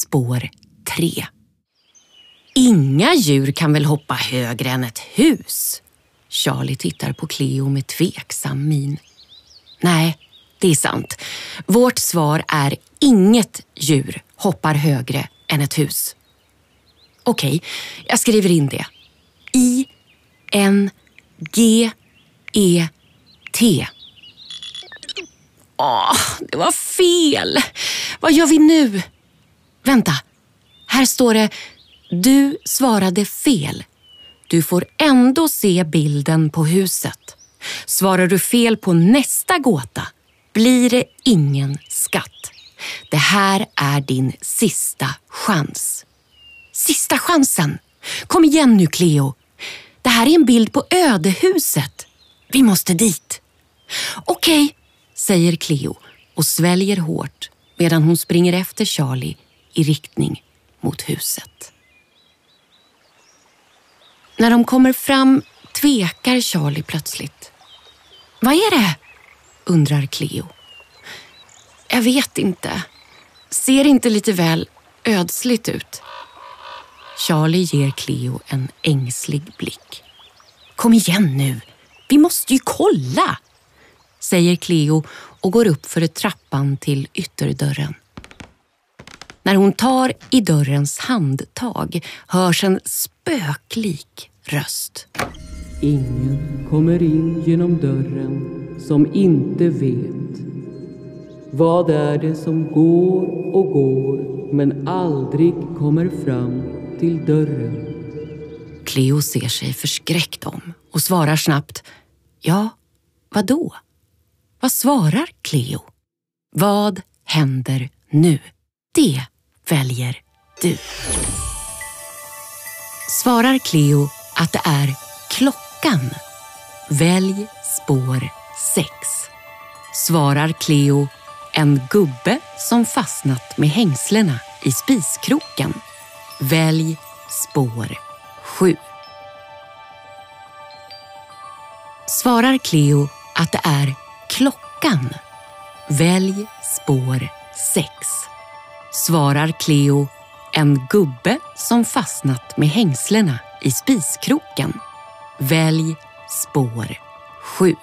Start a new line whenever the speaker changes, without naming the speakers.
spår 3. Inga djur kan väl hoppa högre än ett hus? Charlie tittar på Cleo med tveksam min. Nej, det är sant. Vårt svar är inget djur hoppar högre än ett hus. Okej, jag skriver in det. I N G E T. Åh, det var fel. Vad gör vi nu? Vänta, här står det Du svarade fel. Du får ändå se bilden på huset. Svarar du fel på nästa gåta blir det ingen skatt. Det här är din sista chans. Sista chansen! Kom igen nu, Cleo. Det här är en bild på ödehuset. Vi måste dit. Okej, okay, säger Cleo och sväljer hårt medan hon springer efter Charlie i riktning mot huset. När de kommer fram tvekar Charlie plötsligt. Vad är det? undrar Cleo. Jag vet inte. Ser inte lite väl ödsligt ut? Charlie ger Cleo en ängslig blick. Kom igen nu, vi måste ju kolla! säger Cleo och går upp för trappan till ytterdörren. När hon tar i dörrens handtag hörs en spöklik röst.
Ingen kommer in genom dörren som inte vet. Vad är det som går och går men aldrig kommer fram till dörren?
Cleo ser sig förskräckt om och svarar snabbt. Ja, vad då? Vad svarar Cleo? Vad händer nu? Det väljer du. Svarar Cleo att det är klockan? Välj spår 6. Svarar Cleo en gubbe som fastnat med hängslena i spiskroken? Välj spår 7. Svarar Cleo att det är klockan? Välj spår 6. Svarar Cleo en gubbe som fastnat med hängslena i spiskroken? Välj spår 7.